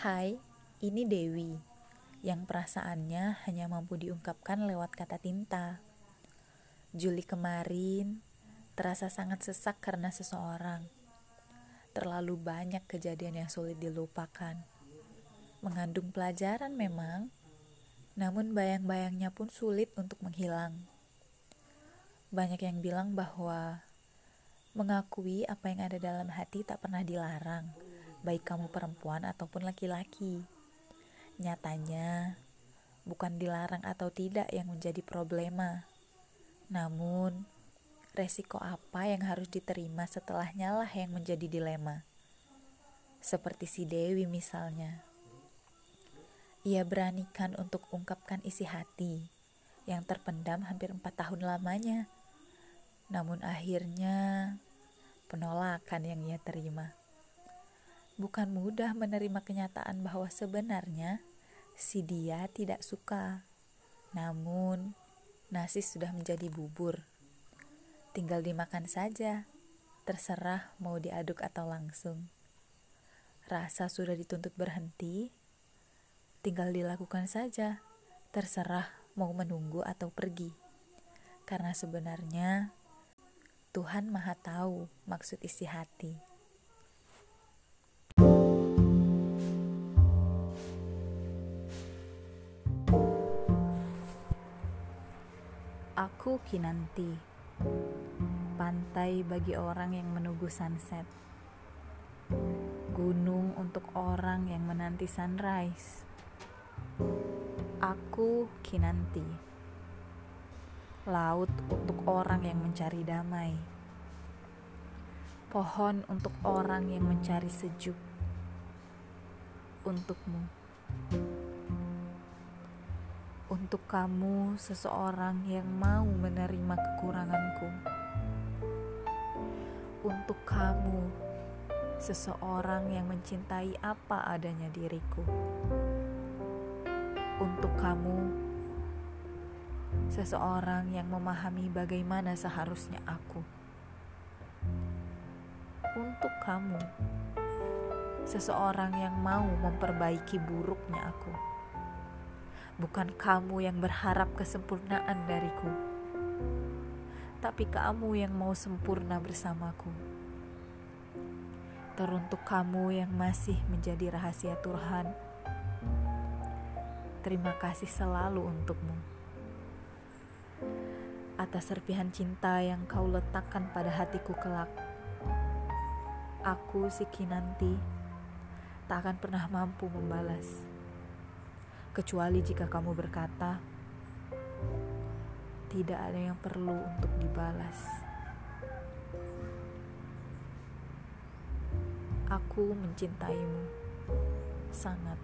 Hai, ini Dewi, yang perasaannya hanya mampu diungkapkan lewat kata tinta. Juli kemarin terasa sangat sesak karena seseorang. Terlalu banyak kejadian yang sulit dilupakan. Mengandung pelajaran memang, namun bayang-bayangnya pun sulit untuk menghilang. Banyak yang bilang bahwa mengakui apa yang ada dalam hati tak pernah dilarang baik kamu perempuan ataupun laki-laki. Nyatanya, bukan dilarang atau tidak yang menjadi problema, namun resiko apa yang harus diterima setelahnya lah yang menjadi dilema. Seperti si Dewi misalnya. Ia beranikan untuk ungkapkan isi hati yang terpendam hampir empat tahun lamanya. Namun akhirnya penolakan yang ia terima bukan mudah menerima kenyataan bahwa sebenarnya si dia tidak suka. Namun, nasi sudah menjadi bubur. Tinggal dimakan saja, terserah mau diaduk atau langsung. Rasa sudah dituntut berhenti, tinggal dilakukan saja, terserah mau menunggu atau pergi. Karena sebenarnya Tuhan Maha Tahu maksud isi hati. Aku Kinanti Pantai bagi orang yang menunggu sunset. Gunung untuk orang yang menanti sunrise. Aku Kinanti Laut untuk orang yang mencari damai. Pohon untuk orang yang mencari sejuk. Untukmu untuk kamu, seseorang yang mau menerima kekuranganku. Untuk kamu, seseorang yang mencintai apa adanya diriku. Untuk kamu, seseorang yang memahami bagaimana seharusnya aku. Untuk kamu, seseorang yang mau memperbaiki buruknya aku Bukan kamu yang berharap kesempurnaan dariku, tapi kamu yang mau sempurna bersamaku. Teruntuk kamu yang masih menjadi rahasia Tuhan, terima kasih selalu untukmu atas serpihan cinta yang kau letakkan pada hatiku kelak. Aku si Kinanti tak akan pernah mampu membalas kecuali jika kamu berkata, "Tidak ada yang perlu untuk dibalas." Aku mencintaimu sangat.